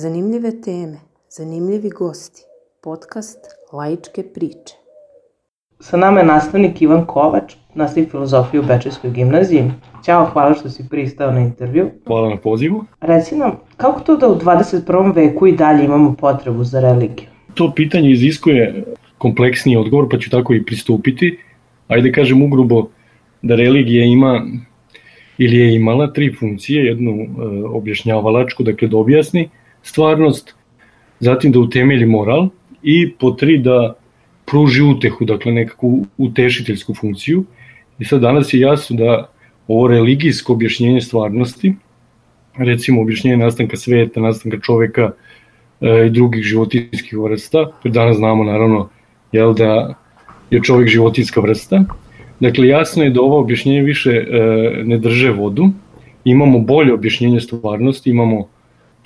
Zanimljive teme, zanimljivi gosti, podcast Laičke priče. Sa nama je nastavnik Ivan Kovač, nastavnik filozofije u Bečejskoj gimnaziji. Ćao, hvala što si pristao na intervju. Hvala na pozivu. Reci nam, kako to da u 21. veku i dalje imamo potrebu za religiju? To pitanje iziskuje kompleksniji odgovor, pa ću tako i pristupiti. Ajde kažem ugrubo da religija ima ili je imala tri funkcije, jednu e, objašnjavalačku, dakle da objasni stvarnost, zatim da utemelji moral i po tri da pruži utehu, dakle nekakvu utešiteljsku funkciju. I sad danas je jasno da ovo religijsko objašnjenje stvarnosti, recimo objašnjenje nastanka sveta, nastanka čoveka e, i drugih životinskih vrsta, jer danas znamo naravno jel, da je čovek životinska vrsta, Dakle, jasno je da ovo objašnjenje više e, ne drže vodu. Imamo bolje objašnjenje stvarnosti, imamo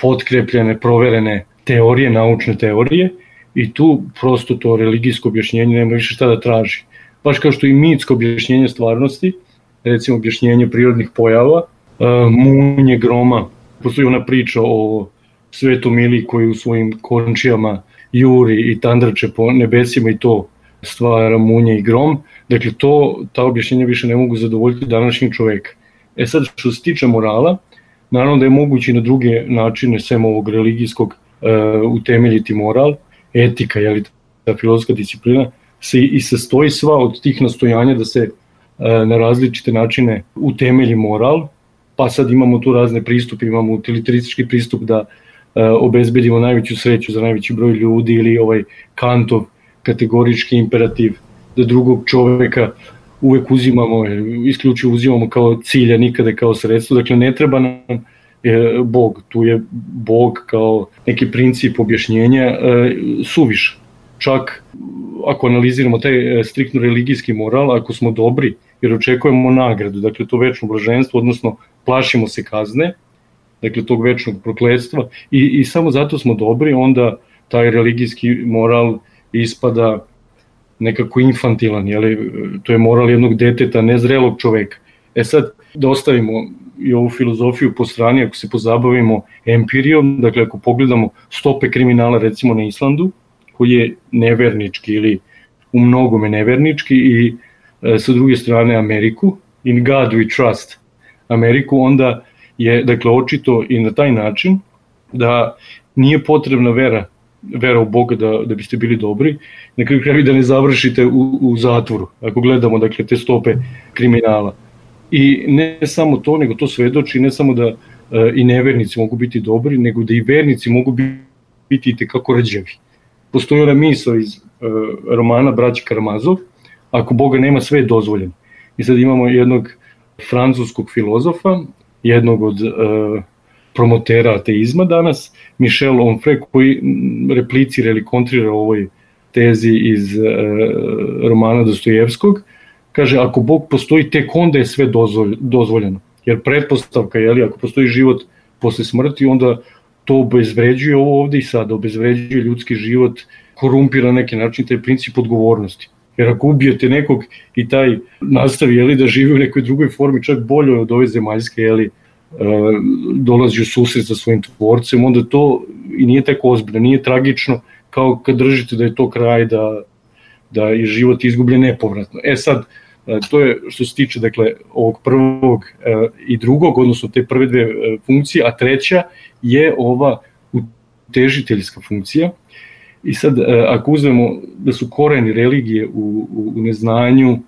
potkrepljene, proverene teorije, naučne teorije i tu prosto to religijsko objašnjenje nema više šta da traži. Baš kao što i mitsko objašnjenje stvarnosti, recimo objašnjenje prirodnih pojava, e, munje, groma, postoji ona priča o svetom Ili koji u svojim končijama juri i tandrače po nebesima i to stvara munje i grom, dakle to, ta objašnjenja više ne mogu zadovoljiti današnjeg čoveka. E sad, što se tiče morala, naravno da je moguće i na druge načine, sem ovog religijskog, uh, utemeljiti moral, etika, je li ta filozofska disciplina, se i sastoji sva od tih nastojanja da se uh, na različite načine utemelji moral, pa sad imamo tu razne pristupe, imamo utilitaristički pristup da uh, obezbedimo najveću sreću za najveći broj ljudi ili ovaj Kantov kategorički imperativ da drugog čoveka uvek uzimamo, isključivo uzimamo kao cilja, nikada kao sredstvo, dakle ne treba nam e, Bog, tu je Bog kao neki princip objašnjenja e, suviš. Čak ako analiziramo taj e, striktno religijski moral, ako smo dobri jer očekujemo nagradu, dakle to večno blaženstvo, odnosno plašimo se kazne, dakle tog večnog prokledstva i, i samo zato smo dobri, onda taj religijski moral ispada nekako infantilan, jeli, to je moral jednog deteta, nezrelog čoveka. E sad, da ostavimo i ovu filozofiju po strani, ako se pozabavimo empirijom, dakle ako pogledamo stope kriminala recimo na Islandu, koji je nevernički ili u mnogome nevernički i e, sa druge strane Ameriku, in God we trust Ameriku, onda je dakle očito i na taj način da nije potrebna vera vera u Boga da, da biste bili dobri, na kraju kraju da ne završite u, u zatvoru, ako gledamo dakle, te stope kriminala. I ne samo to, nego to svedoči ne samo da e, i nevernici mogu biti dobri, nego da i vernici mogu biti i tekako rađevi. Postoji ona misla iz e, romana Braća Karamazov, ako Boga nema, sve je dozvoljeno. I sad imamo jednog francuskog filozofa, jednog od e, promotera ateizma danas, Michel Onfray, koji replicira ili kontrira ovoj tezi iz e, romana Dostojevskog, kaže ako Bog postoji, tek onda je sve dozvoljeno. Jer pretpostavka je, li, ako postoji život posle smrti, onda to obezvređuje ovo ovde i sada, obezvređuje ljudski život, korumpira na neki način taj princip odgovornosti. Jer ako ubijete nekog i taj nastavi jeli, da živi u nekoj drugoj formi, čak bolje od ove zemaljske, jeli, dolazi u susret sa svojim tvorcem, onda to i nije tako ozbiljno, nije tragično kao kad držite da je to kraj, da, da je život izgubljen nepovratno. E sad, e, to je što se tiče dakle, ovog prvog e, i drugog, odnosno te prve dve funkcije, a treća je ova utežiteljska funkcija. I sad, ako uzmemo da su koreni religije u, u, u neznanju,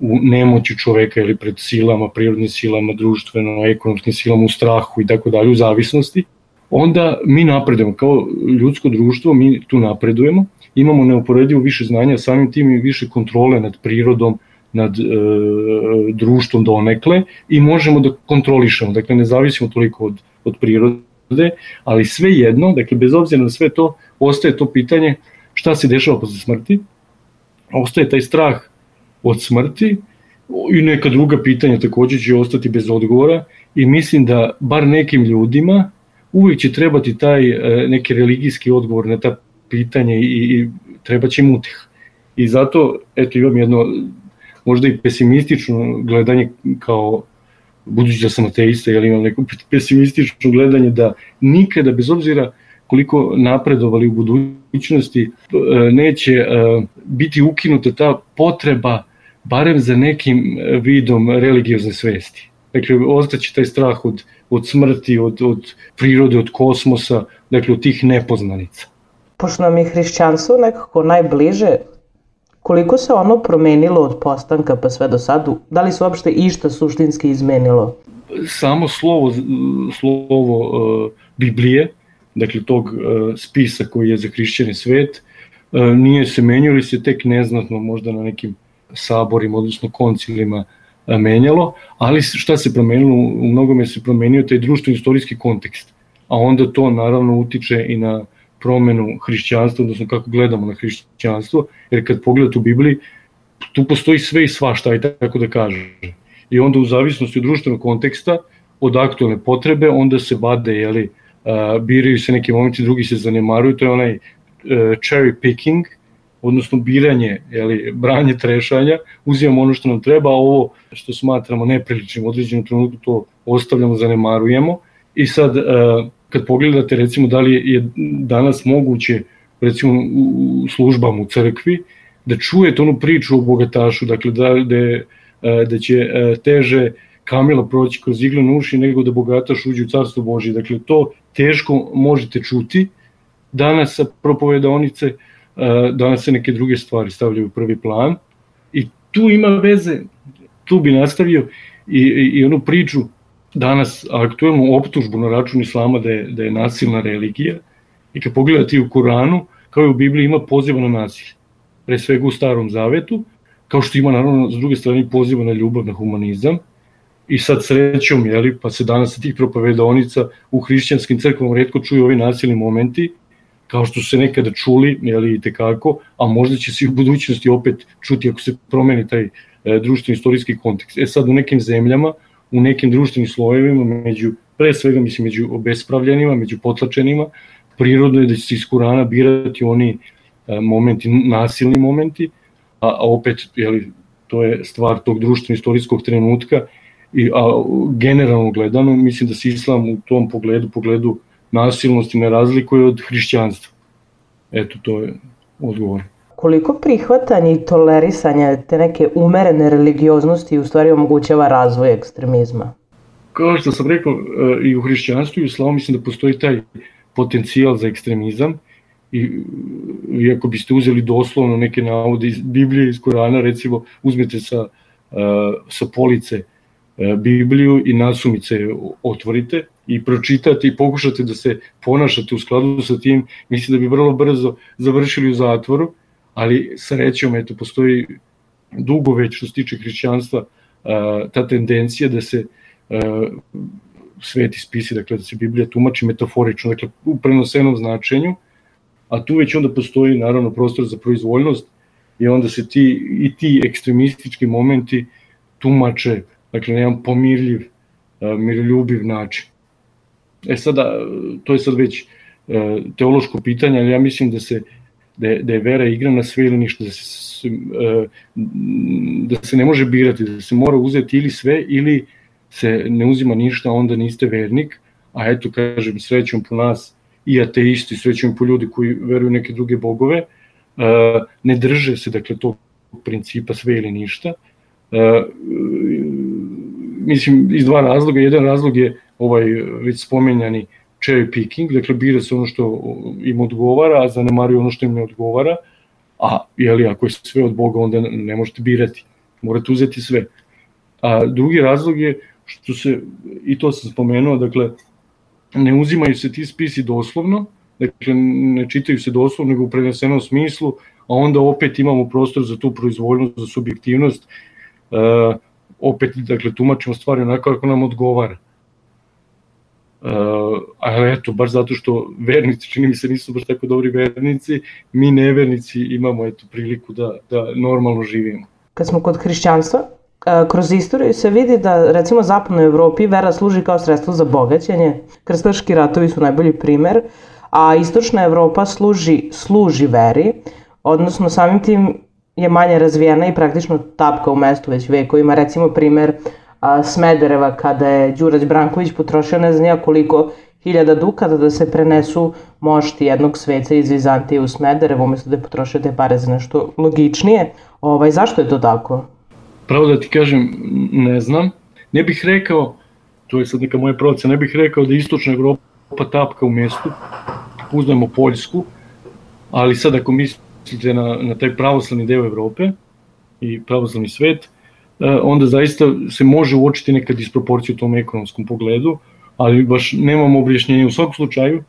u nemoći čoveka ili pred silama, prirodnim silama, društveno, ekonomskim silama, u strahu i tako dalje, u zavisnosti, onda mi napredujemo. Kao ljudsko društvo mi tu napredujemo, imamo neuporedivo više znanja, samim tim i više kontrole nad prirodom, nad e, društvom donekle i možemo da kontrolišemo, dakle ne zavisimo toliko od, od prirode, ali sve jedno, dakle bez obzira na sve to, ostaje to pitanje šta se dešava posle smrti, ostaje taj strah od smrti i neka druga pitanja takođe će ostati bez odgovora i mislim da bar nekim ljudima uvijek će trebati taj e, neki religijski odgovor na ta pitanja i, i treba će im utih. I zato, eto, imam jedno možda i pesimistično gledanje kao budući da sam ateista, jel imam neko pesimistično gledanje da nikada, bez obzira koliko napredovali u budućnosti, neće biti ukinuta ta potreba barem za nekim vidom religiozne svesti. Dakle, ostaće taj strah od, od smrti, od, od prirode, od kosmosa, dakle, od tih nepoznanica. Pošto nam je hrišćanstvo nekako najbliže, koliko se ono promenilo od postanka pa sve do sada? Da li se uopšte išta suštinski izmenilo? Samo slovo, slovo uh, Biblije, dakle tog uh, spisa koji je za hrišćani svet, uh, nije se menjao ili se tek neznatno možda na nekim saborima, odnosno koncilima menjalo, ali šta se promenilo, u mnogome se promenio taj društveno-istorijski kontekst, a onda to naravno utiče i na promenu hrišćanstva, odnosno kako gledamo na hrišćanstvo, jer kad pogledate u Bibliji, tu postoji sve i svašta, aj tako da kažem. I onda u zavisnosti od društvenog konteksta, od aktualne potrebe, onda se vade, jeli, uh, biraju se neki momenti, drugi se zanemaruju, to je onaj uh, cherry picking, odnosno biranje, jeli, branje trešanja, uzimamo ono što nam treba, a ovo što smatramo nepriličnim određenom trenutku to ostavljamo, zanemarujemo. I sad, e, kad pogledate recimo da li je danas moguće recimo u službama u crkvi, da čujete onu priču o bogatašu, dakle da, da, da će e, teže kamila proći kroz iglene uši nego da bogataš uđe u carstvo Božje. Dakle, to teško možete čuti danas sa propovedonice, danas se neke druge stvari stavljaju u prvi plan. I tu ima veze, tu bi nastavio i, i, i onu priču. Danas aktuelnu optužbu na račun islama da je, da je nasilna religija. I kad pogledate u Kuranu, kao i u Bibliji ima poziva na nasilje. Pre svega u Starom Zavetu, kao što ima naravno s druge strane poziva na ljubav, na humanizam, i sad srećom, jeli, pa se danas sa tih propovedonica u hrišćanskim crkvom redko čuju ovi nasilni momenti, kao što se nekada čuli, jeli, i tekako, a možda će se i u budućnosti opet čuti ako se promeni taj e, društveni istorijski kontekst. E sad u nekim zemljama, u nekim društvenim slojevima, među, pre svega mislim među obespravljenima, među potlačenima, prirodno je da će se iz Kurana birati oni e, momenti, nasilni momenti, a, a opet, jeli, to je stvar tog društveno istorijskog trenutka, i, a generalno gledano, mislim da se islam u tom pogledu, pogledu nasilnosti ne razlikuje od hrišćanstva. Eto, to je odgovor. Koliko prihvatanje i tolerisanje te neke umerene religioznosti u stvari omogućava razvoj ekstremizma? Kao što sam rekao, e, i u hrišćanstvu i u islamu mislim da postoji taj potencijal za ekstremizam i iako biste uzeli doslovno neke navode iz Biblije, iz Korana, recimo uzmete sa, e, sa police e, Bibliju i nasumice otvorite i pročitate i pokušate da se ponašate u skladu sa tim, mislim da bi vrlo brzo završili u zatvoru, ali srećom, eto, postoji dugo već što se tiče hrišćanstva ta tendencija da se sveti spisi, dakle da se Biblija tumači metaforično, dakle u prenosenom značenju, a tu već onda postoji naravno prostor za proizvoljnost i onda se ti i ti ekstremistički momenti tumače, dakle na jedan pomirljiv, miroljubiv način. E sada, to je sad već e, teološko pitanje, ali ja mislim da se da je, da je vera igra na sve ili ništa, da se, e, da se ne može birati, da se mora uzeti ili sve ili se ne uzima ništa, onda niste vernik, a eto, kažem, srećom po nas i ateisti, srećom po ljudi koji veruju neke druge bogove, e, ne drže se, dakle, tog principa sve ili ništa. Mislim, iz dva razloga. Jedan razlog je ovaj već spomenjani cherry picking, dakle bira se ono što im odgovara, a zanemaruje ono što im ne odgovara, a jeli, ako je sve od Boga, onda ne možete birati, morate uzeti sve. A drugi razlog je što se, i to sam spomenuo, dakle, ne uzimaju se ti spisi doslovno, dakle, ne čitaju se doslovno, nego u prenesenom smislu, a onda opet imamo prostor za tu proizvoljnost, za subjektivnost, uh, opet, dakle, tumačimo stvari onako kako nam odgovara. Uh, ali eto, baš zato što vernici, čini mi se, nisu baš tako dobri vernici, mi nevernici imamo eto priliku da, da normalno živimo. Kad smo kod hrišćanstva, kroz istoriju se vidi da recimo zapadnoj Evropi vera služi kao sredstvo za bogaćenje, krstaški ratovi su najbolji primer, a istočna Evropa služi, služi veri, odnosno samim tim je manje razvijena i praktično tapka u mestu već vekovima. Recimo primer a, Smedereva kada je Đurađ Branković potrošio ne znam ja koliko hiljada dukata da se prenesu mošti jednog sveca iz Vizantije u Smederevo, umesto da je potrošio te pare za nešto logičnije. Ovaj, zašto je to tako? Pravo da ti kažem, ne znam. Ne bih rekao, to je sad neka moja procena, ne bih rekao da istočna Evropa tapka u mestu, uzmemo Poljsku, ali sad ako mislite na, na taj pravoslavni deo Evrope i pravoslavni svet, onda zaista se može uočiti neka disproporcija u tom ekonomskom pogledu, ali baš nemamo objašnjenje u svakom slučaju.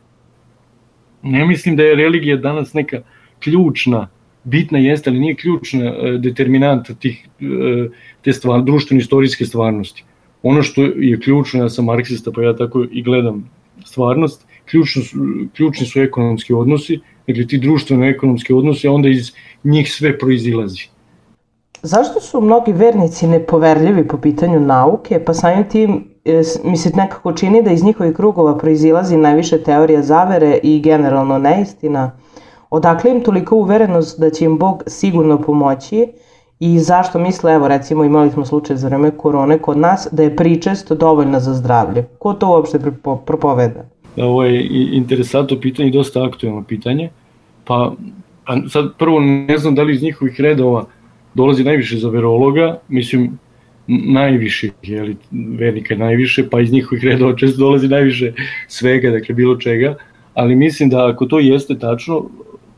Ne mislim da je religija danas neka ključna, bitna jeste, ali nije ključna e, determinanta tih, e, te stvar, društveno-istorijske stvarnosti. Ono što je ključno, ja sam marksista pa ja tako i gledam stvarnost, ključno, ključni su ekonomski odnosi, dakle ti društveno-ekonomski odnosi, onda iz njih sve proizilazi. Zašto su mnogi vernici nepoverljivi po pitanju nauke, pa samim tim e, mi se nekako čini da iz njihovih krugova proizilazi najviše teorija zavere i generalno neistina? Odakle im toliko uverenost da će im Bog sigurno pomoći i zašto misle, evo recimo imali smo slučaj za vreme korone kod nas, da je pričest dovoljna za zdravlje? Ko to uopšte propoveda? Ovo je interesantno pitanje i dosta aktuelno pitanje. Pa sad prvo ne znam da li iz njihovih redova dolazi najviše za verologa, mislim najviše, jeli, vernika najviše, pa iz njihovih redova često dolazi najviše svega, dakle bilo čega, ali mislim da ako to jeste tačno,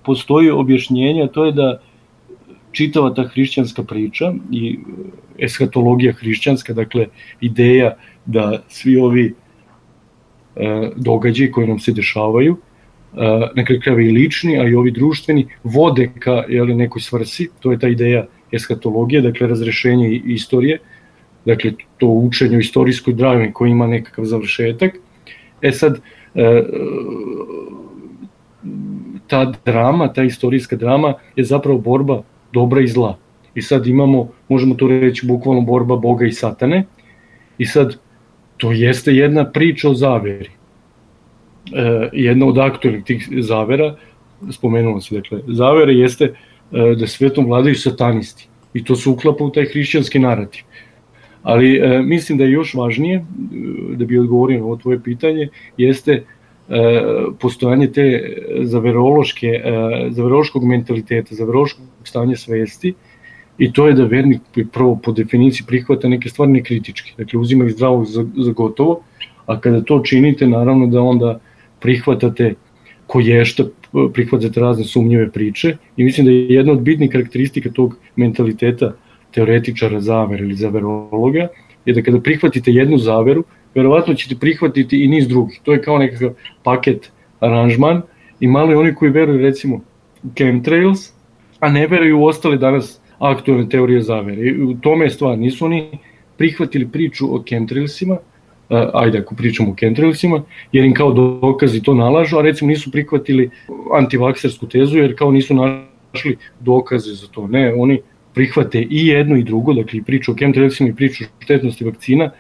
postoji objašnjenje, to je da čitava ta hrišćanska priča i eshatologija hrišćanska, dakle ideja da svi ovi e, događaji koji nam se dešavaju, e, na i lični, a i ovi društveni, vode ka jeli, nekoj svrsi, to je ta ideja eskatologije, dakle razrešenje istorije, dakle to učenje u istorijskoj drami koji ima nekakav završetak. E sad, e, ta drama, ta istorijska drama je zapravo borba dobra i zla. I sad imamo, možemo to reći bukvalno borba Boga i Satane. I sad, to jeste jedna priča o zaveri. E, jedna od aktualnih tih zavera, spomenuo se, dakle, zavere jeste E, da svetom vladaju satanisti i to se uklapa u taj hrišćanski narativ. Ali e, mislim da je još važnije, e, da bi odgovorio na ovo tvoje pitanje, jeste e, postojanje te zaverološke, e, zaverološkog mentaliteta, zaverološkog stanja svesti i to je da vernik prvo po definiciji prihvata neke stvari nekritičke, dakle uzima ih zdravo za, za gotovo, a kada to činite, naravno da onda prihvatate ko je šta prihvatate razne sumnjive priče i mislim da je jedna od bitnih karakteristika tog mentaliteta teoretičara zavere ili zaverologa je da kada prihvatite jednu zaveru, verovatno ćete prihvatiti i niz drugih. To je kao nekakav paket aranžman i malo je oni koji veruju recimo u chemtrails, a ne veruju u ostale danas aktualne teorije zavere. I u tome je stvar, nisu oni prihvatili priču o chemtrailsima, ajde ako pričamo o chemtrailsima, jer im kao dokazi to nalažu, a recimo nisu prihvatili antivaksersku tezu jer kao nisu našli dokaze za to. Ne, oni prihvate i jedno i drugo, dakle i priču o chemtrailsima i priču o štetnosti vakcina,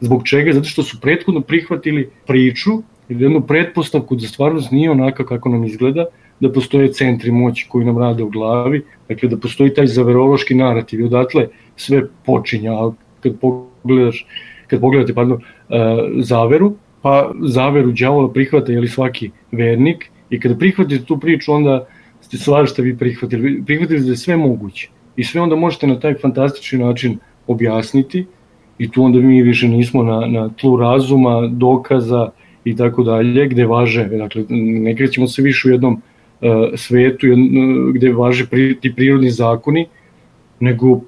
zbog čega? Zato što su prethodno prihvatili priču ili jednu pretpostavku da stvarnost nije onaka kako nam izgleda, da postoje centri moći koji nam rade u glavi, dakle da postoji taj zaverološki narativ i odatle sve počinja, a kad pogledaš kad pogledate pardon, e, zaveru, pa zaveru đavola prihvata li svaki vernik i kada prihvatite tu priču onda ste svašta vi prihvatili, prihvatili da je sve moguće i sve onda možete na taj fantastični način objasniti i tu onda mi više nismo na, na tlu razuma, dokaza i tako dalje, gde važe, dakle ne krećemo se više u jednom uh, svetu gde važe pri, ti prirodni zakoni, nego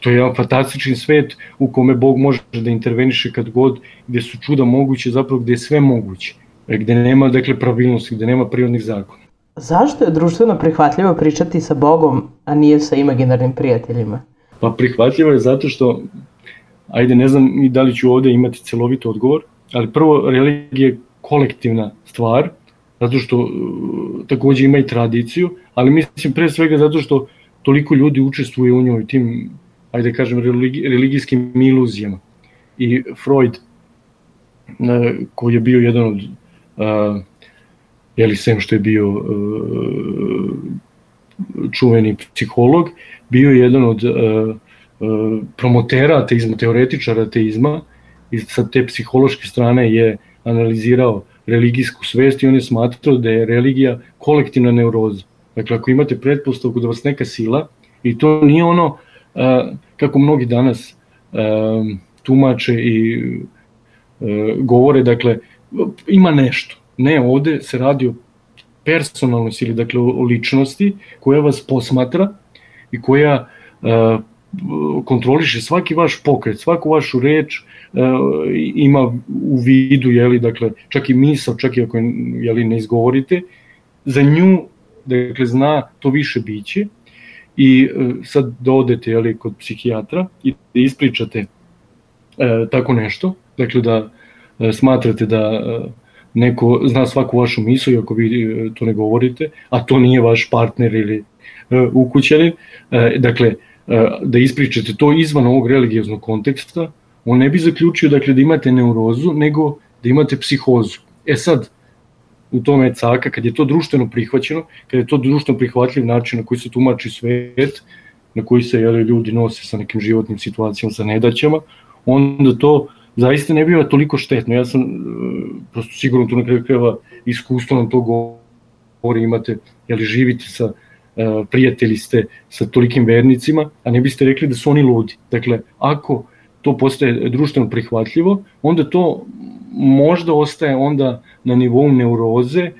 to je jedan fantastični svet u kome Bog može da interveniše kad god, gde su čuda moguće, zapravo gde je sve moguće, gde nema dakle pravilnosti, gde nema prirodnih zakona. Zašto je društveno prihvatljivo pričati sa Bogom, a nije sa imaginarnim prijateljima? Pa prihvatljivo je zato što, ajde ne znam i da li ću ovde imati celovit odgovor, ali prvo religija je kolektivna stvar, zato što uh, takođe ima i tradiciju, ali mislim pre svega zato što toliko ljudi učestvuje u njoj tim ajde da kažem, religi, religijskim iluzijama. I Freud, e, koji je bio jedan od, uh, jeli sem što je bio uh, čuveni psiholog, bio je jedan od uh, promotera ateizma, teoretičara ateizma i sa te psihološke strane je analizirao religijsku svest i on je smatrao da je religija kolektivna neuroza. Dakle, ako imate pretpostavku da vas neka sila, i to nije ono, kako mnogi danas tumače i govore, dakle, ima nešto. Ne, ovde se radi o personalnoj sili, dakle o ličnosti koja vas posmatra i koja kontroliše svaki vaš pokret, svaku vašu reč, ima u vidu, jeli, dakle, čak i misao, čak i ako jeli, ne izgovorite, za nju dakle, zna to više biće i sad da odete jeli, kod psihijatra i da ispričate e, tako nešto, dakle da e, smatrate da e, neko zna svaku vašu mislu i ako vi e, to ne govorite, a to nije vaš partner ili e, ukućanin, e, dakle, e, da ispričate to izvan ovog religioznog konteksta, on ne bi zaključio dakle, da imate neurozu, nego da imate psihozu. E sad, u tome je caka, kad je to društveno prihvaćeno, kad je to društveno prihvatljiv način na koji se tumači svet, na koji se jeli, ljudi nose sa nekim životnim situacijama, sa nedaćama, onda to zaista ne biva toliko štetno. Ja sam e, prosto sigurno tu na kraju kreva iskustvo nam to govori, imate, jeli živite sa e, prijatelji ste sa tolikim vernicima, a ne biste rekli da su oni ludi. Dakle, ako to postaje društveno prihvatljivo, onda to možda ostaje onda na nivou neuroze,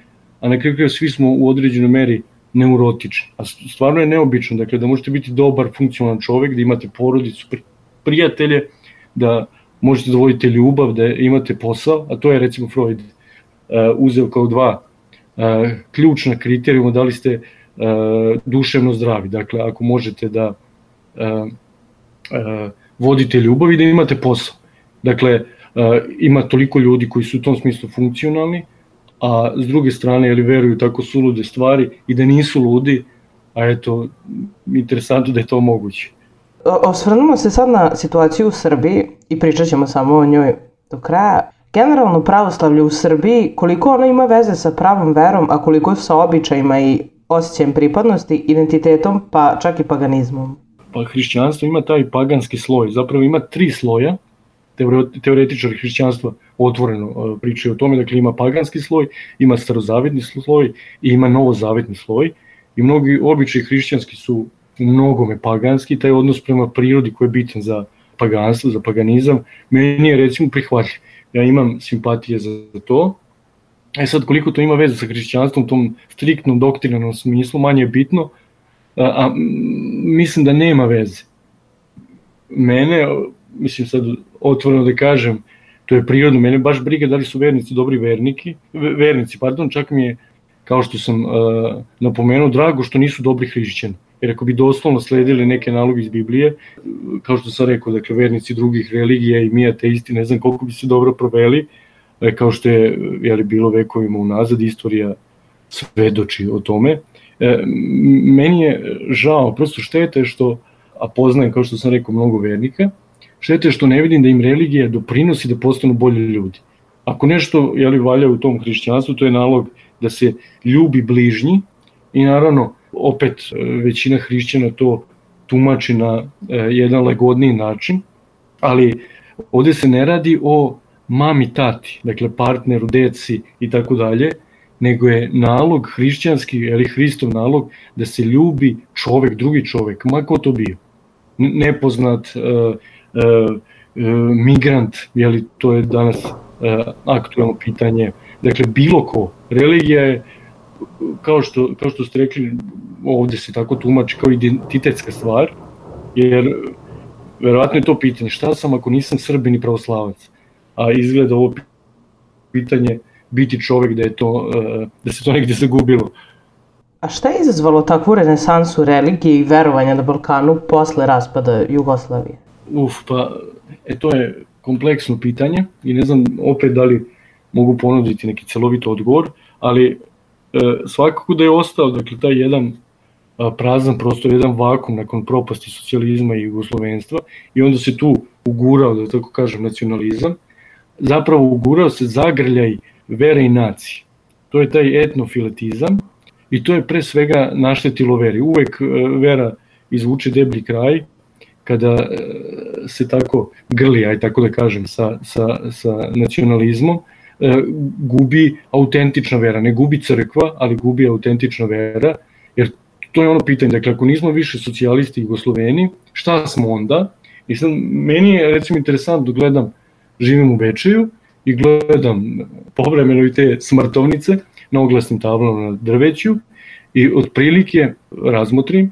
a na kraju svi smo u određenoj meri neurotični. A stvarno je neobično, dakle, da možete biti dobar, funkcionalan čovek, da imate porodicu, prijatelje, da možete da vodite ljubav, da imate posao, a to je recimo Freud uh, uzeo kao dva uh, ključna kriterijuma, da li ste uh, duševno zdravi. Dakle, ako možete da uh, uh, vodite ljubav i da imate posao. Dakle, ima toliko ljudi koji su u tom smislu funkcionalni, a s druge strane ili veruju tako sulude stvari i da nisu ludi, a eto, interesantno da je to moguće. Osvrnimo se sad na situaciju u Srbiji i pričat ćemo samo o njoj do kraja. Generalno pravoslavlje u Srbiji, koliko ono ima veze sa pravom verom, a koliko sa običajima i osjećajem pripadnosti, identitetom, pa čak i paganizmom? Pa hrišćanstvo ima taj paganski sloj, zapravo ima tri sloja, teoretičari hrišćanstva otvoreno e, pričaju o tome, dakle ima paganski sloj, ima starozavetni sloj i ima novozavetni sloj i mnogi običaj hrišćanski su u mnogome paganski, taj odnos prema prirodi koji je bitan za paganstvo, za paganizam, meni je recimo prihvatljiv. Ja imam simpatije za to, E sad, koliko to ima veze sa hrišćanstvom tom striktnom doktrinanom smislu, manje je bitno, a, a mislim da nema veze. Mene, mislim sad otvoreno da kažem, to je prirodno, mene baš briga da li su vernici dobri verniki, vernici, pardon, čak mi je, kao što sam uh, napomenuo, drago što nisu dobri hrišćani. Jer ako bi doslovno sledili neke naloge iz Biblije, kao što sam rekao, dakle, vernici drugih religija i mi ateisti, ne znam koliko bi se dobro proveli, e, kao što je jeli, bilo vekovima unazad, istorija svedoči o tome. E, meni je žao, prosto šteta je što, a poznajem, kao što sam rekao, mnogo vernika, Štete što ne vidim da im religija doprinosi da postanu bolji ljudi. Ako nešto je li valja u tom hrišćanstvu, to je nalog da se ljubi bližnji i naravno opet e, većina hrišćana to tumači na e, jedan lagodniji način, ali ovde se ne radi o mami tati, dakle partneru, deci i tako dalje, nego je nalog hrišćanski, ili Hristov nalog, da se ljubi čovek, drugi čovek, mako to bio. Nepoznat, e, migrant, jeli, to je danas e, aktualno pitanje. Dakle, bilo ko. Religija je, kao što, kao što ste rekli, ovde se tako tumači kao identitetska stvar, jer verovatno je to pitanje, šta sam ako nisam srbin i pravoslavac? A izgleda ovo pitanje biti čovek da je to, da se to negde zagubilo. A šta je izazvalo takvu renesansu religije i verovanja na Balkanu posle raspada Jugoslavije? Uf, pa e, to je kompleksno pitanje i ne znam opet da li mogu ponuditi neki celovit odgovor, ali e, svakako da je ostao dakle, taj jedan a, prazan prostor, jedan vakum nakon propasti socijalizma i jugoslovenstva i onda se tu ugurao, da tako kažem, nacionalizam, zapravo ugurao se zagrljaj vere i nacije. To je taj etnofiletizam i to je pre svega naštetilo veri. Uvek e, vera izvuče deblji kraj kada e, se tako grli, aj tako da kažem, sa, sa, sa nacionalizmom, gubi autentična vera, ne gubi crkva, ali gubi autentična vera, jer to je ono pitanje, dakle ako nismo više socijalisti i Jugosloveni, šta smo onda? I sad meni je recimo interesantno da gledam, živim u Bečeju i gledam povremeno i te smrtovnice na oglasnim tablama na drveću i otprilike razmotrim, e,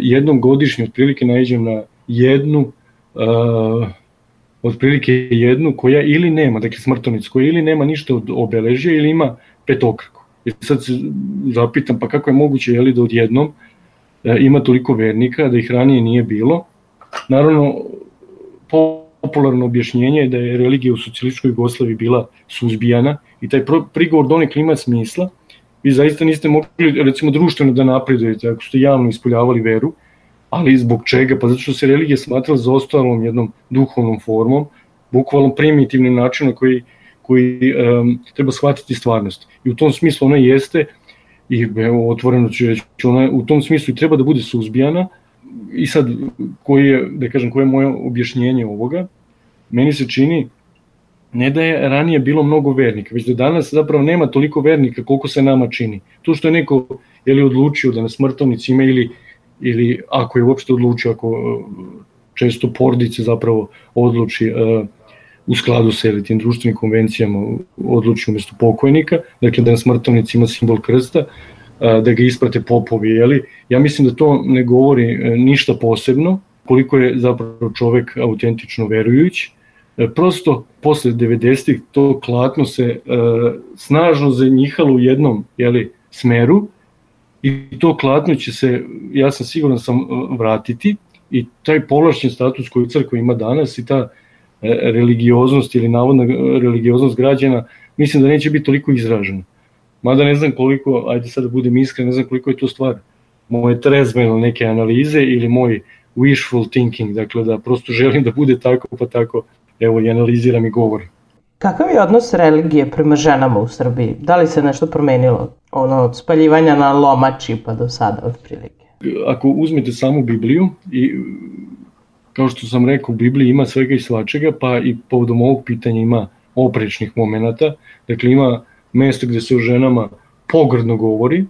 jednom godišnje otprilike najđem na jednu uh, otprilike jednu koja ili nema, dakle smrtovnicu, koja ili nema ništa od obeležja ili ima petokraku. I sad se zapitam pa kako je moguće jeli, da odjednom e, ima toliko vernika da ih ranije nije bilo. Naravno, popularno objašnjenje je da je religija u socijalističkoj Jugoslaviji bila suzbijana i taj prigovor donekle ima smisla. Vi zaista niste mogli, recimo, društveno da napredujete ako ste javno ispoljavali veru, ali zbog čega? Pa zato što se religija smatrala za ostalom jednom duhovnom formom, bukvalno primitivnim načinom koji, koji um, treba shvatiti stvarnost. I u tom smislu ona jeste, i evo, otvoreno ću reći, ona u tom smislu i treba da bude suzbijana, i sad, koji je, da kažem, koje je moje objašnjenje ovoga, meni se čini ne da je ranije bilo mnogo vernika, već da danas zapravo nema toliko vernika koliko se nama čini. To što je neko je li odlučio da na smrtovnici ima ili ili ako je uopšte odlučio, ako e, često porodice zapravo odluči uh, u skladu sa ili tim društvenim konvencijama odluči umesto pokojnika, dakle da na smrtovnici ima simbol krsta, uh, da ga isprate popovi, jeli? Ja mislim da to ne govori ništa posebno, koliko je zapravo čovek autentično verujući, prosto posle 90-ih to klatno se uh, snažno zanjihalo u jednom jeli, smeru i to klatno će se, ja sam siguran sam, vratiti i taj polašćen status koji crkva ima danas i ta e, religioznost ili navodna religioznost građana, mislim da neće biti toliko izražena. Mada ne znam koliko, ajde sad da budem iskren, ne znam koliko je to stvar moje trezvene neke analize ili moj wishful thinking, dakle da prosto želim da bude tako pa tako, evo i analiziram i govorim. Kakav je odnos religije prema ženama u Srbiji? Da li se nešto promenilo? Ono, od spaljivanja na lomači pa do sada, otprilike. Ako uzmete samu Bibliju i kao što sam rekao, u Bibliji ima svega i svačega, pa i povodom ovog pitanja ima oprečnih momenata. Dakle, ima mesto gde se o ženama pogrdno govori,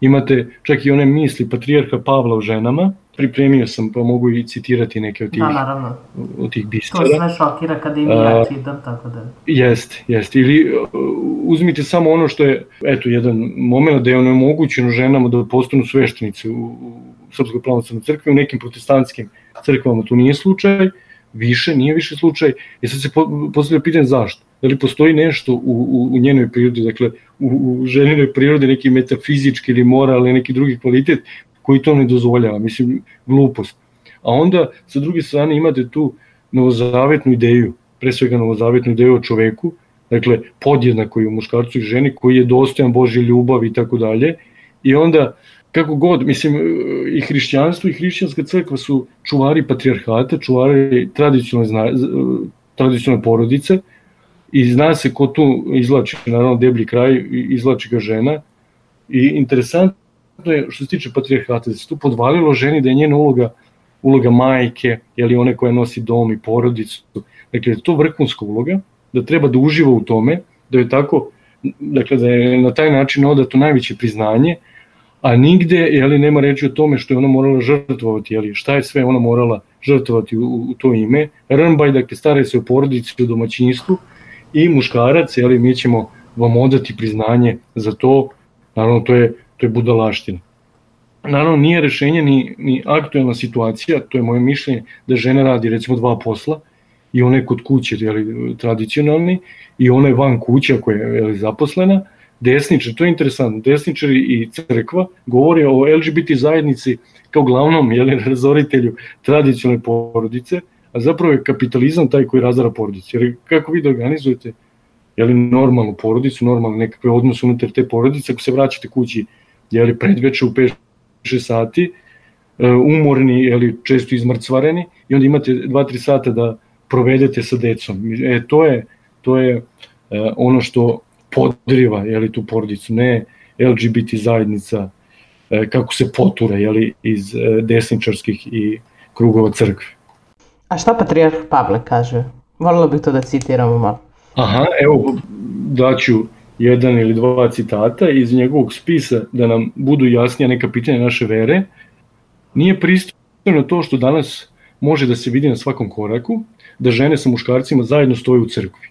imate čak i one misli patrijarha Pavla o ženama, pripremio sam, pa mogu i citirati neke od tih, da, naravno. od tih bistara. To sve šokira kada im ja čitam, tako da... Jest, jest. Ili uzmite samo ono što je, eto, jedan moment da je ono omogućeno ženama da postanu sveštenice u, u Srpskoj pravoslavnoj crkvi, u nekim protestantskim crkvama to nije slučaj, više, nije više slučaj, i sad se postavlja pitanje zašto. Da li postoji nešto u, u, u njenoj prirodi, dakle u, u ženinoj prirodi neki metafizički ili moral ili neki drugi kvalitet koji to ne dozvoljava, mislim, glupost. A onda, sa druge strane, imate tu novozavetnu ideju, pre svega novozavetnu ideju o čoveku, dakle, podjednako i u muškarcu i ženi, koji je dostojan Božje ljubavi i tako dalje, i onda, kako god, mislim, i hrišćanstvo i hrišćanska crkva su čuvari patrijarhata, čuvari tradicionalne, tradicionalne porodice, i zna se ko tu izlači, naravno deblji kraj, izlači ga žena, i interesantno je što se tiče patrijarhata, da se tu podvalilo ženi da je njena uloga uloga majke, li one koja nosi dom i porodicu. Dakle, to vrhunska uloga, da treba da uživa u tome, da je tako, dakle, da je na taj način odato najveće priznanje, a nigde, jeli, nema reči o tome što je ona morala žrtvovati, jeli, šta je sve ona morala žrtvovati u, u to ime. Rnbaj, dakle, stare se o porodici, o domaćinstvu i muškarac, jeli, mi ćemo vam odati priznanje za to, naravno, to je to je budalaština. Naravno, nije rešenje ni, ni aktuelna situacija, to je moje mišljenje, da žena radi recimo dva posla, i ona je kod kuće jeli, tradicionalni, i ona je van kuće ako je jeli, zaposlena, desničar, to je interesantno, desničari i crkva govore o LGBT zajednici kao glavnom jeli, razoritelju tradicionalne porodice, a zapravo je kapitalizam taj koji razara porodicu. Jer kako vi da organizujete jeli, normalnu porodicu, normalne nekakve odnose unutar te porodice, ako se vraćate kući jeli, predveče u 5-6 sati, e, umorni, jeli, često izmrcvareni i onda imate 2-3 sata da provedete sa decom. E, to je, to je e, ono što podriva jeli, tu porodicu, ne LGBT zajednica, e, kako se potura jeli, iz desničarskih i krugova crkve. A šta patrijarh Pavle kaže? Volilo bih to da citiramo malo. Aha, evo, daću jedan ili dva citata iz njegovog spisa da nam budu jasnija neka pitanja naše vere. Nije pristojno to što danas može da se vidi na svakom koraku, da žene sa muškarcima zajedno stoje u crkvi.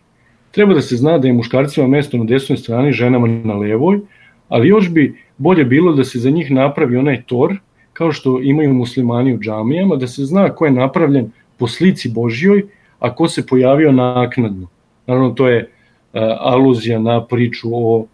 Treba da se zna da je muškarcima mesto na desnoj strani, ženama na levoj, ali još bi bolje bilo da se za njih napravi onaj tor, kao što imaju muslimani u džamijama, da se zna ko je napravljen po slici Božjoj, a ko se pojavio naknadno. Naravno, to je aluzija na priču o uh,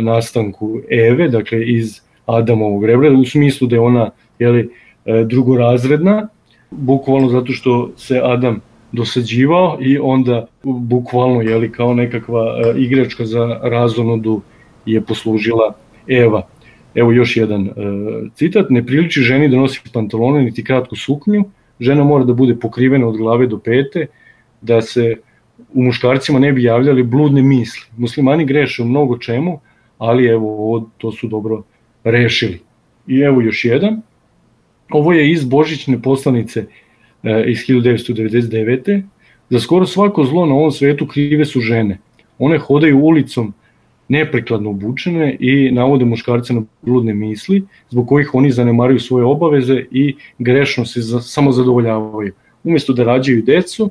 nastanku Eve, dakle iz Adamovog rebra, u smislu da je ona jeli, uh, drugorazredna, bukvalno zato što se Adam dosađivao i onda bukvalno jeli, kao nekakva igračka za razonodu je poslužila Eva. Evo još jedan uh, citat. Ne priliči ženi da nosi pantalone niti kratku suknju, žena mora da bude pokrivena od glave do pete, da se u muškarcima ne bi javljali bludne misli. Muslimani greše u mnogo čemu, ali evo ovo, to su dobro rešili. I evo još jedan. Ovo je iz Božićne poslanice e, iz 1999. Za skoro svako zlo na ovom svetu krive su žene. One hodaju ulicom neprekladno obučene i navode muškarce na bludne misli, zbog kojih oni zanemaruju svoje obaveze i grešno se za, samo zadovoljavaju. Umesto da rađaju decu,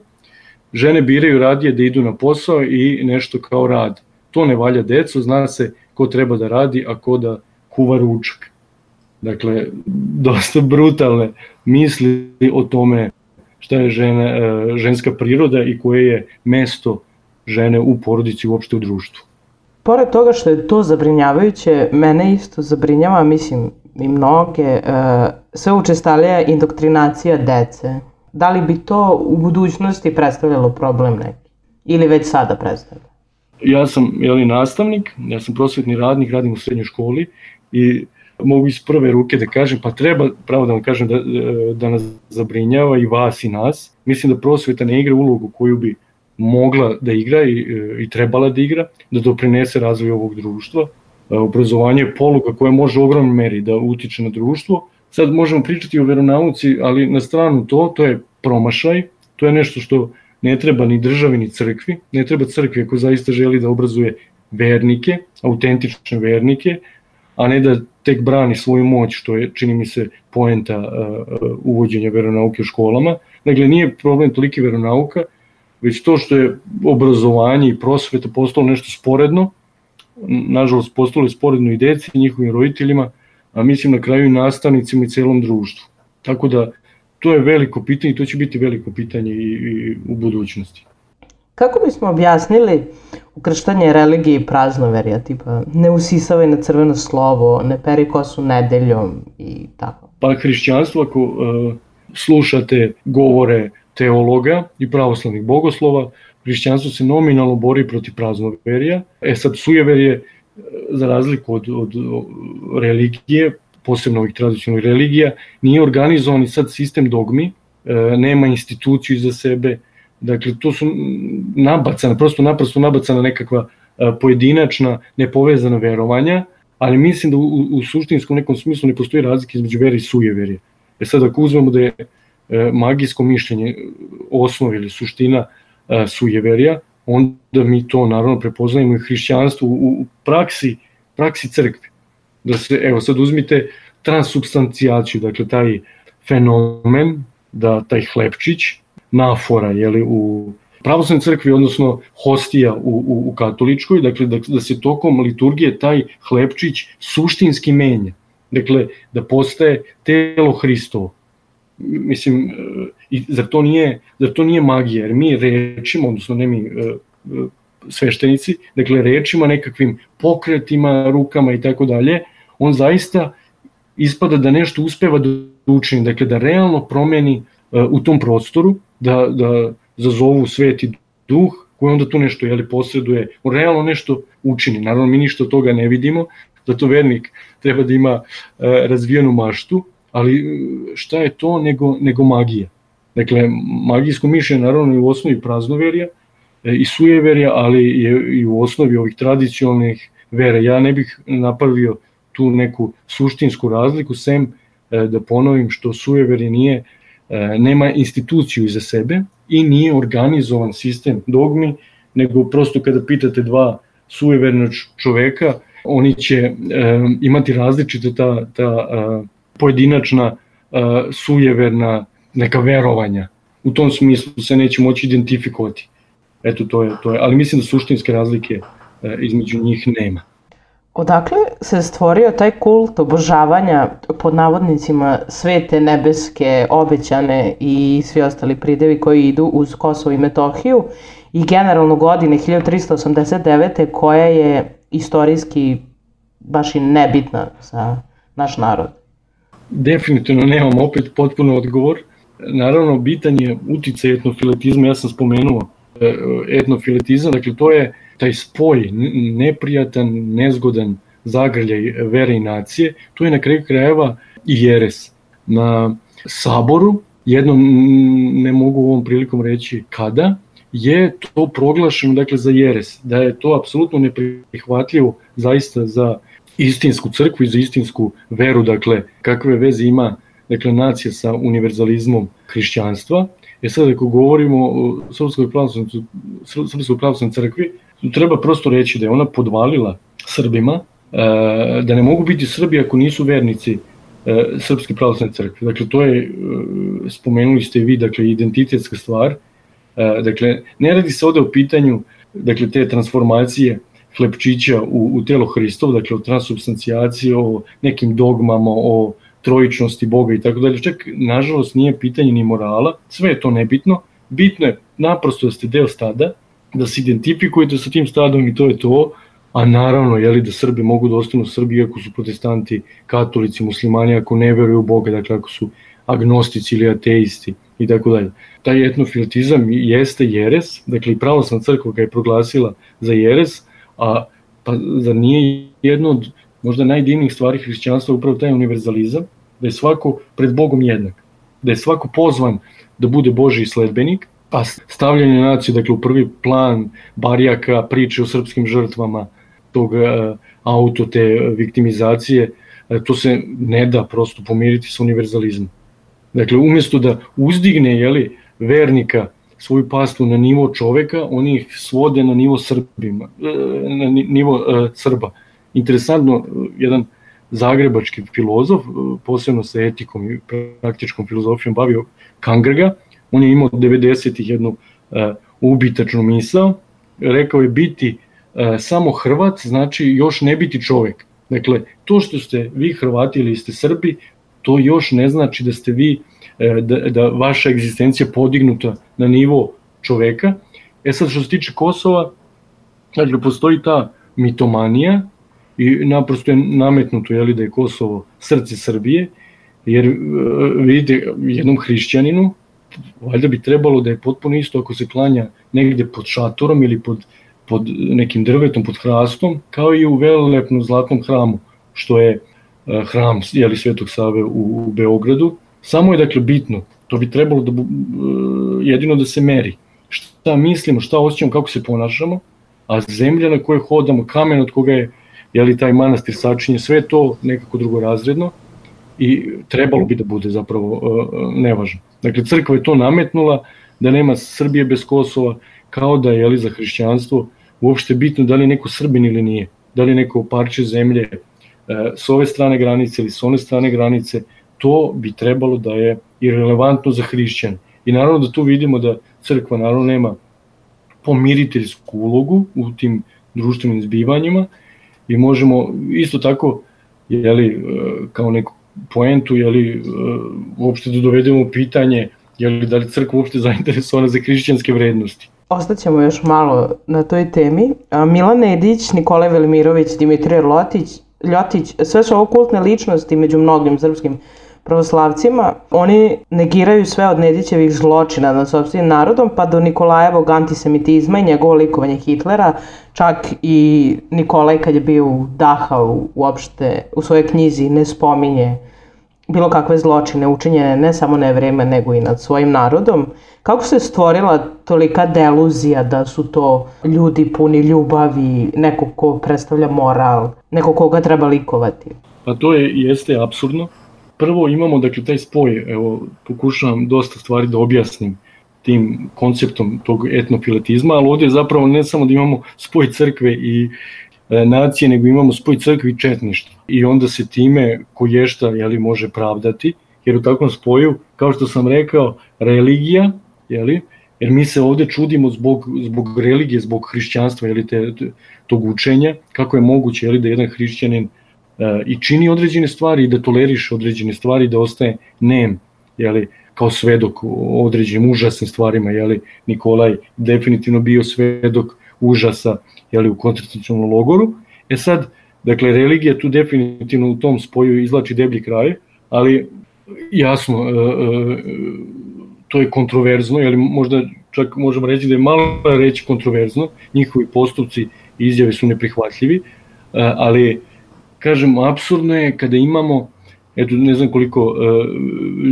žene biraju radije da idu na posao i nešto kao rad. To ne valja decu, zna se ko treba da radi, a ko da kuva ručak. Dakle, dosta brutalne misli o tome šta je žene, e, ženska priroda i koje je mesto žene u porodici uopšte u društvu. Pored toga što je to zabrinjavajuće, mene isto zabrinjava, mislim i mnoge, e, sve učestalija indoktrinacija dece. Da li bi to u budućnosti predstavljalo problem neki? Ili već sada predstavlja? Ja sam jeli, nastavnik, ja sam prosvetni radnik, radim u srednjoj školi i mogu iz prve ruke da kažem, pa treba, pravo da vam kažem, da, da nas zabrinjava i vas i nas. Mislim da prosveta ne igra ulogu koju bi mogla da igra i, i trebala da igra, da doprinese razvoju ovog društva. Obrazovanje je poluga koja može u ogromnoj meri da utiče na društvo. Sad možemo pričati o veronauci, ali na stranu to, to je promašaj, to je nešto što ne treba ni državi ni crkvi, ne treba crkvi ako zaista želi da obrazuje vernike, autentične vernike, a ne da tek brani svoju moć, što je, čini mi se, poenta uh, uvođenja veronauke u školama. Dakle, nije problem toliki veronauka, već to što je obrazovanje i prosveta postalo nešto sporedno, nažalost postalo je sporedno i deci i njihovim roditeljima, a mislim na kraju i nastavnicima i celom društvu. Tako da to je veliko pitanje i to će biti veliko pitanje i, i u budućnosti. Kako bismo objasnili ukrštanje religije i praznoverja, tipa ne usisavaj na crveno slovo, ne peri kosu nedeljom i tako? Pa hrišćanstvo, ako uh, slušate govore teologa i pravoslavnih bogoslova, hrišćanstvo se nominalno bori protiv praznoverja. E sad, sujeverje, e, za razliku od, od religije, posebno ovih tradicionalnih religija, nije organizovan i sad sistem dogmi, e, nema instituciju za sebe, dakle to su nabacana, prosto naprosto nabacana nekakva e, pojedinačna, nepovezana verovanja, ali mislim da u, u suštinskom nekom smislu ne postoji razlike između vere i sujeverje. E sad ako uzmemo da je E, magijsko mišljenje, osnov ili suština sujeverija, onda mi to naravno prepoznajemo i hrišćanstvo u, u praksi, praksi crkve. Da se, evo sad uzmite transubstancijaciju, dakle taj fenomen da taj hlebčić, nafora, jeli, u pravoslavnoj crkvi, odnosno hostija u, u, u katoličkoj, dakle da, da se tokom liturgije taj hlebčić suštinski menja. Dakle, da postaje telo Hristovo mislim, e, i zar to nije, zar to nije magija, jer mi rečimo, odnosno ne mi e, e, sveštenici, dakle rečima, nekakvim pokretima, rukama i tako dalje, on zaista ispada da nešto uspeva da učini, dakle da realno promeni u tom prostoru, da, da zazovu sveti duh, koji onda tu nešto jeli, posreduje, on realno nešto učini. Naravno, mi ništa od toga ne vidimo, zato vernik treba da ima razvijenu maštu, ali e, šta je to nego, nego magija? Dakle, magijsko mišljenje naravno je u osnovi praznoverja e, i sujeverja, ali je i u osnovi ovih tradicionalnih vera. Ja ne bih napravio tu neku suštinsku razliku, sem e, da ponovim što sujeverje nije, nema instituciju iza sebe i nije organizovan sistem dogmi, nego prosto kada pitate dva sujevernog čoveka, oni će imati različite ta, ta pojedinačna e, sujeverna neka verovanja. U tom smislu se neće moći identifikovati. Eto, to je, to je. Ali mislim da suštinske razlike e, između njih nema. Odakle se stvorio taj kult obožavanja pod navodnicima svete nebeske, obećane i svi ostali pridevi koji idu uz Kosovo i Metohiju i generalno godine 1389. koja je istorijski baš i nebitna za naš narod? Definitivno nemam opet potpuno odgovor. Naravno, bitan je uticaj etnofiletizma, ja sam spomenuo e, etnofiletizam, dakle to je taj spoj neprijatan, nezgodan zagrljaj vere i nacije, to je na kraju krajeva i jeres. Na saboru, jednom ne mogu ovom prilikom reći kada, je to proglašeno dakle za jeres, da je to apsolutno neprihvatljivo zaista za istinsku crkvu i za istinsku veru, dakle kakve veze ima dakle nacija sa univerzalizmom hrišćanstva. E sad ako govorimo o Srpskoj pravoslavnoj Srpskoj pravoslavnoj crkvi, treba prosto reći da je ona podvalila Srbima, e, da ne mogu biti Srbi ako nisu vernici e, Srpske pravoslavne crkve. Dakle, to je, e, spomenuli ste vi, dakle, identitetska stvar, Dakle, ne radi se ovde o pitanju dakle, te transformacije hlepčića u, u telo Hristov, dakle o transubstancijaciji, o nekim dogmama, o trojičnosti Boga i tako dalje. Čak, nažalost, nije pitanje ni morala, sve je to nebitno. Bitno je naprosto da ste deo stada, da se identifikujete sa tim stadom i to je to, a naravno je li da Srbi mogu da ostanu Srbi ako su protestanti, katolici, muslimani, ako ne veruju u Boga, dakle ako su agnostici ili ateisti i tako dalje. Taj etnofilatizam jeste jeres, dakle i pravoslavna crkva ga je proglasila za jeres, a pa zar nije jedno od možda najdivnijih stvari hrišćanstva upravo taj univerzalizam, da je svako pred Bogom jednak, da je svako pozvan da bude Boži sledbenik, pa stavljanje nacije dakle, u prvi plan barijaka, priče o srpskim žrtvama, tog uh, auto, te viktimizacije, uh, to se ne da prosto pomiriti sa univerzalizmom. Dakle, umjesto da uzdigne jeli, vernika svoju pastu na nivo čoveka, oni ih svode na nivo Srbima, e, na nivo uh, Srba. Interesantno, jedan zagrebački filozof, posebno sa etikom i praktičkom filozofijom bavio Kangrga, on je imao 90-ih jednu ubitačnu misao, rekao je biti samo Hrvat znači još ne biti čovek. Dakle, to što ste vi Hrvati ili ste Srbi, to još ne znači da ste vi, e, da, da vaša egzistencija podignuta na nivo čoveka. E sad što se tiče Kosova, dakle postoji ta mitomanija i naprosto je nametnuto jeli, da je Kosovo srce Srbije, jer e, vidite jednom hrišćaninu valjda bi trebalo da je potpuno isto ako se klanja negde pod šatorom ili pod, pod nekim drvetom, pod hrastom, kao i u velelepnom zlatnom hramu, što je hram jeli, Svetog Save u, u Beogradu. Samo je dakle bitno, to bi trebalo da, e, jedino da se meri. Šta mislimo, šta osjećamo, kako se ponašamo, a zemlja na kojoj hodamo, kamen od koga je jeli, taj manastir sačinje, sve to nekako drugorazredno i trebalo bi da bude zapravo uh, nevažno. Dakle, crkva je to nametnula, da nema Srbije bez Kosova, kao da je jeli, za hrišćanstvo uopšte bitno da li je neko Srbin ili nije, da li je neko parče zemlje E, s ove strane granice ili s one strane granice, to bi trebalo da je irrelevantno za hrišćan. I naravno da tu vidimo da crkva naravno nema pomiriteljsku ulogu u tim društvenim zbivanjima i možemo isto tako jeli, e, kao neku poentu jeli, e, uopšte da dovedemo pitanje jeli, da li crkva uopšte zainteresovana za hrišćanske vrednosti. Ostaćemo još malo na toj temi. Milan Nedić, Nikola Velimirović, Dimitrije Lotić Ljotić, sve su ovo kultne ličnosti među mnogim srpskim pravoslavcima, oni negiraju sve od Nedićevih zločina nad sobstvenim narodom, pa do Nikolajevog antisemitizma i njegovo likovanje Hitlera, čak i Nikolaj kad je bio u Dachau uopšte u svojoj knjizi ne spominje bilo kakve zločine učinjene ne samo na vreme nego i nad svojim narodom. Kako se stvorila tolika deluzija da su to ljudi puni ljubavi, neko ko predstavlja moral, neko koga treba likovati? Pa to je, jeste absurdno. Prvo imamo dakle taj spoj, evo pokušavam dosta stvari da objasnim. tim konceptom tog etnofiletizma, ali ovde zapravo ne samo da imamo spoj crkve i nacije, nego imamo spoj crkve i četništva. I onda se time koješta jeli, može pravdati, jer u takvom spoju, kao što sam rekao, religija, jeli, jer mi se ovde čudimo zbog, zbog religije, zbog hrišćanstva, jeli, te, tog učenja, kako je moguće jeli, da jedan hrišćanin e, i čini određene stvari i da toleriše određene stvari, da ostaje nem, jeli, kao svedok određenim užasnim stvarima, jeli, Nikolaj definitivno bio svedok užasa jeli, u koncentracijnom logoru. E sad, dakle, religija tu definitivno u tom spoju izlači deblji kraj, ali jasno, e, e, to je kontroverzno, jeli možda čak možemo reći da je malo reći kontroverzno, njihovi postupci i izjave su neprihvatljivi, e, ali kažem, absurdno je kada imamo eto ne znam koliko uh,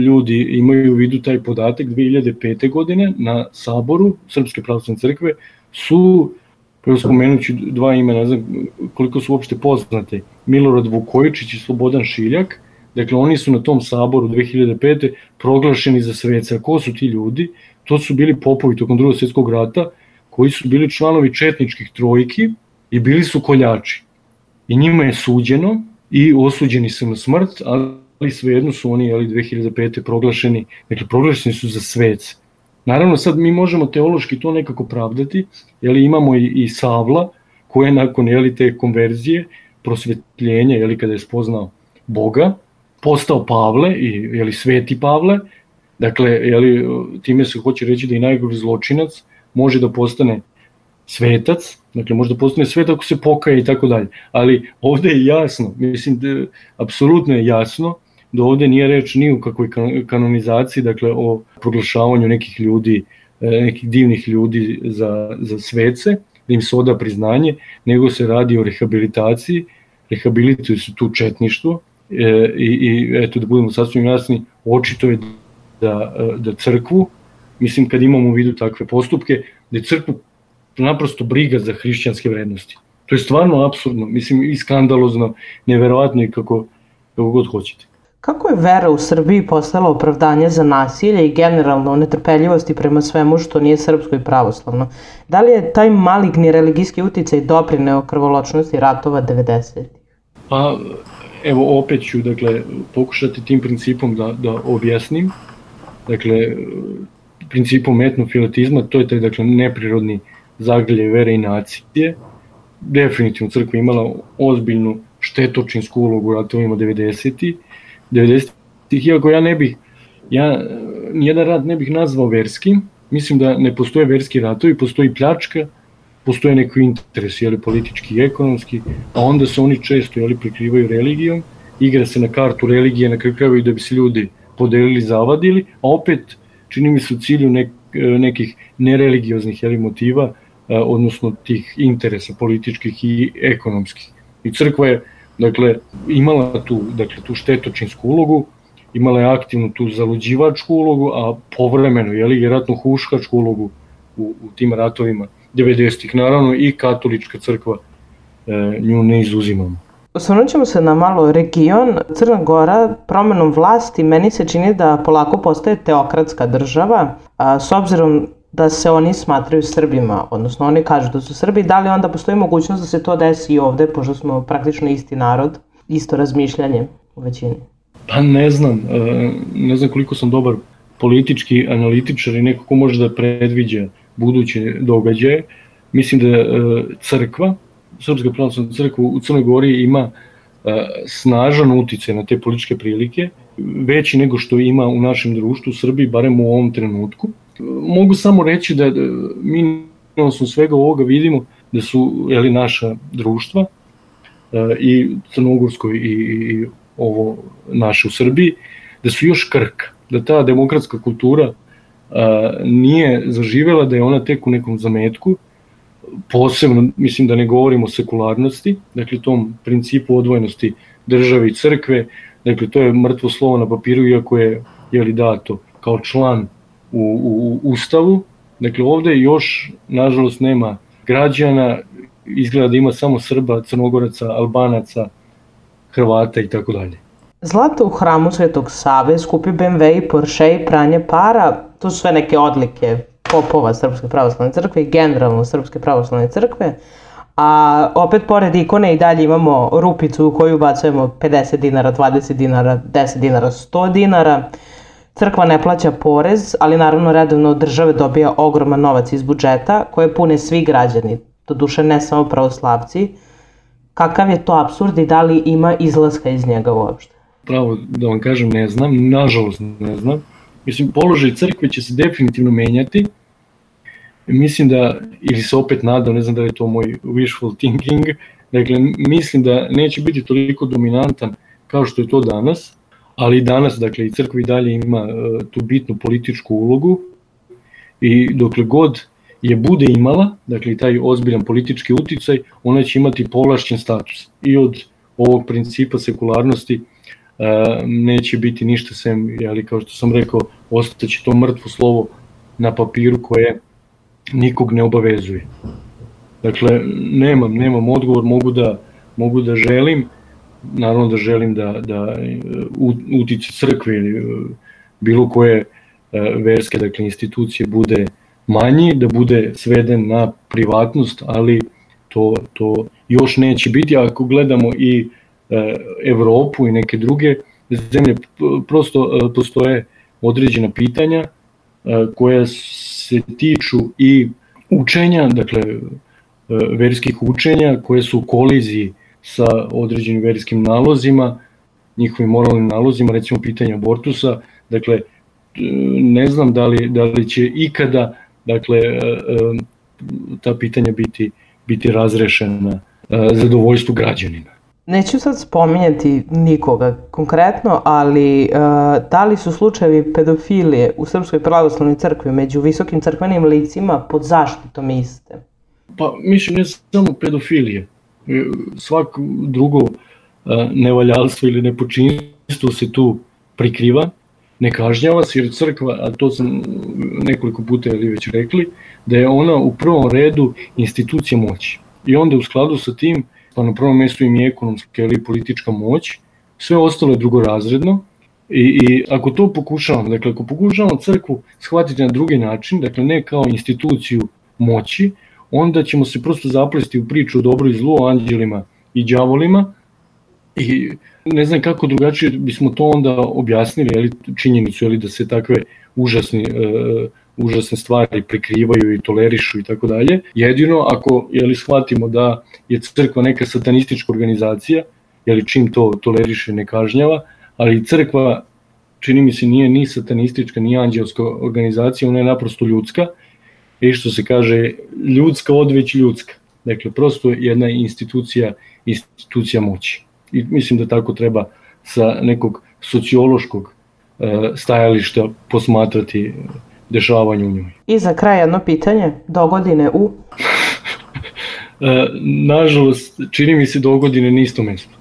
ljudi imaju u vidu taj podatak 2005. godine na saboru Srpske pravoslavne crkve su prvo spomenući dva imena, ne znam koliko su uopšte poznate, Milorad Vukojičić i Slobodan Šiljak, dakle oni su na tom saboru 2005. proglašeni za sveca. Ko su ti ljudi? To su bili popovi tokom drugog svjetskog rata, koji su bili članovi četničkih trojki i bili su koljači. I njima je suđeno i osuđeni su na smrt, ali svejedno su oni ali 2005. proglašeni, dakle proglašeni su za svece. Naravno sad mi možemo teološki to nekako pravdati, jeli imamo i, i Savla koji je nakon jeli, te konverzije, prosvetljenja, jeli kada je spoznao Boga, postao Pavle i jeli sveti Pavle, dakle jeli, time se hoće reći da i najgori zločinac može da postane svetac, dakle možda postane svet ako se pokaje i tako dalje, ali ovde je jasno, mislim da apsolutno je jasno da ovde nije reč ni u kakvoj kanonizaciji, dakle o proglašavanju nekih ljudi, e, nekih divnih ljudi za, za svece, da im se oda priznanje, nego se radi o rehabilitaciji, rehabilituju se tu četništvo e, i, i eto da budemo sasvim jasni, očito je da, da crkvu, mislim kad imamo u vidu takve postupke, da je crkvu naprosto briga za hrišćanske vrednosti. To je stvarno absurdno, mislim i skandalozno, neverovatno i kako, kako god hoćete. Kako je vera u Srbiji postala opravdanje za nasilje i generalno netrpeljivosti prema svemu što nije srpsko i pravoslavno? Da li je taj maligni religijski uticaj doprineo krvoločnosti ratova 90. Pa, evo opet ću dakle, pokušati tim principom da, da objasnim. Dakle, principom etnofilatizma, to je taj dakle, neprirodni zagrlje vere i nacije. Definitivno crkva imala ozbiljnu štetočinsku ulogu u ratovima 90. 90. Iako ja ne bih, ja nijedan rad ne bih nazvao verskim, mislim da ne postoje verski ratovi, postoji pljačka, postoje neko interes, jeli, politički i ekonomski, a onda se oni često jeli, prikrivaju religijom, igra se na kartu religije na kraju da bi se ljudi podelili, zavadili, a opet čini mi se u cilju nek, nekih nereligioznih jeli, motiva odnosno tih interesa političkih i ekonomskih. I crkva je dakle imala tu dakle tu štetočinsku ulogu, imala je aktivnu tu zaluđivačku ulogu, a povremeno je li ratnu huškačku ulogu u, u tim ratovima 90-ih naravno i katolička crkva e, nju ne izuzimamo. Osvrnut ćemo se na malo region. Crna Gora promenom vlasti meni se čini da polako postaje teokratska država, a, s obzirom da se oni smatraju Srbima, odnosno oni kažu da su Srbi, da li onda postoji mogućnost da se to desi i ovde, pošto smo praktično isti narod, isto razmišljanje u većini? Pa ne znam, e, ne znam koliko sam dobar politički analitičar i neko ko može da predviđa buduće događaje. Mislim da e, crkva, Srpska pravoslavna crkva u Crnoj Gori ima e, snažan uticaj na te političke prilike, veći nego što ima u našem društvu u Srbiji, barem u ovom trenutku mogu samo reći da mi na osnovu svega ovoga vidimo da su jeli, naša društva e, i Crnogorsko i, i ovo naše u Srbiji, da su još krka, da ta demokratska kultura a, e, nije zaživela, da je ona tek u nekom zametku, posebno, mislim da ne govorimo o sekularnosti, dakle tom principu odvojenosti države i crkve, dakle to je mrtvo slovo na papiru, iako je jeli, dato kao član u, u Ustavu. Dakle, ovde još, nažalost, nema građana, izgleda da ima samo Srba, Crnogoraca, Albanaca, Hrvata i tako dalje. Zlato u hramu Svetog Save, skupi BMW i Porsche i pranje para, to su sve neke odlike popova Srpske pravoslavne crkve i generalno Srpske pravoslavne crkve. A opet pored ikone i dalje imamo rupicu u koju bacujemo 50 dinara, 20 dinara, 10 dinara, 100 dinara. Crkva ne plaća porez, ali naravno redovno države dobija ogroman novac iz budžeta koje pune svi građani, to duše ne samo pravoslavci. Kakav je to absurd i da li ima izlaska iz njega uopšte? Pravo da vam kažem ne znam, nažalost ne znam. Mislim, položaj crkve će se definitivno menjati. Mislim da, ili se opet nadam, ne znam da je to moj wishful thinking, dakle, mislim da neće biti toliko dominantan kao što je to danas, ali danas, dakle, i crkva i dalje ima uh, tu bitnu političku ulogu i dokle god je bude imala, dakle, taj ozbiljan politički uticaj, ona će imati povlašćen status. I od ovog principa sekularnosti uh, neće biti ništa sem, ali kao što sam rekao, ostaće to mrtvo slovo na papiru koje nikog ne obavezuje. Dakle, nemam, nemam odgovor, mogu da, mogu da želim, naravno da želim da, da utice crkve ili bilo koje verske dakle, institucije bude manji, da bude sveden na privatnost, ali to, to još neće biti. Ako gledamo i Evropu i neke druge zemlje, prosto postoje određena pitanja koja se tiču i učenja, dakle verskih učenja koje su u koliziji sa određenim verskim nalozima, njihovim moralnim nalozima, recimo pitanje abortusa, dakle ne znam da li, da li će ikada dakle ta pitanja biti biti razrešena zadovoljstvu građanina. Neću sad spominjati nikoga konkretno, ali uh, da li su slučajevi pedofilije u Srpskoj pravoslavnoj crkvi među visokim crkvenim licima pod zaštitom iste? Pa mislim ne samo pedofilije, e, svako drugo uh, nevaljalstvo ili nepočinstvo se tu prikriva, ne kažnjava se jer crkva, a to sam nekoliko puta ili već rekli, da je ona u prvom redu institucija moći. I onda u skladu sa tim pa na prvom mestu im je ekonomska ili politička moć, sve ostalo je drugorazredno i, i ako to pokušavamo, dakle ako pokušavamo crkvu shvatiti na drugi način, dakle ne kao instituciju moći, onda ćemo se prosto zaplesti u priču o dobro i zlu, o anđelima i đavolima i ne znam kako drugačije bismo to onda objasnili, ali činjenicu, ali da se takve užasni uh, užasne stvari prikrivaju i tolerišu i tako dalje. Jedino ako je li shvatimo da je crkva neka satanistička organizacija, je li čim to toleriše ne kažnjava, ali crkva čini mi se nije ni satanistička ni anđelska organizacija, ona je naprosto ljudska i što se kaže ljudska odveć ljudska. Dakle, prosto jedna institucija, institucija moći. I mislim da tako treba sa nekog sociološkog e, stajališta posmatrati dešavanja u njoj. I za kraj jedno pitanje, dogodine u? e, nažalost, čini mi se dogodine na isto mesto.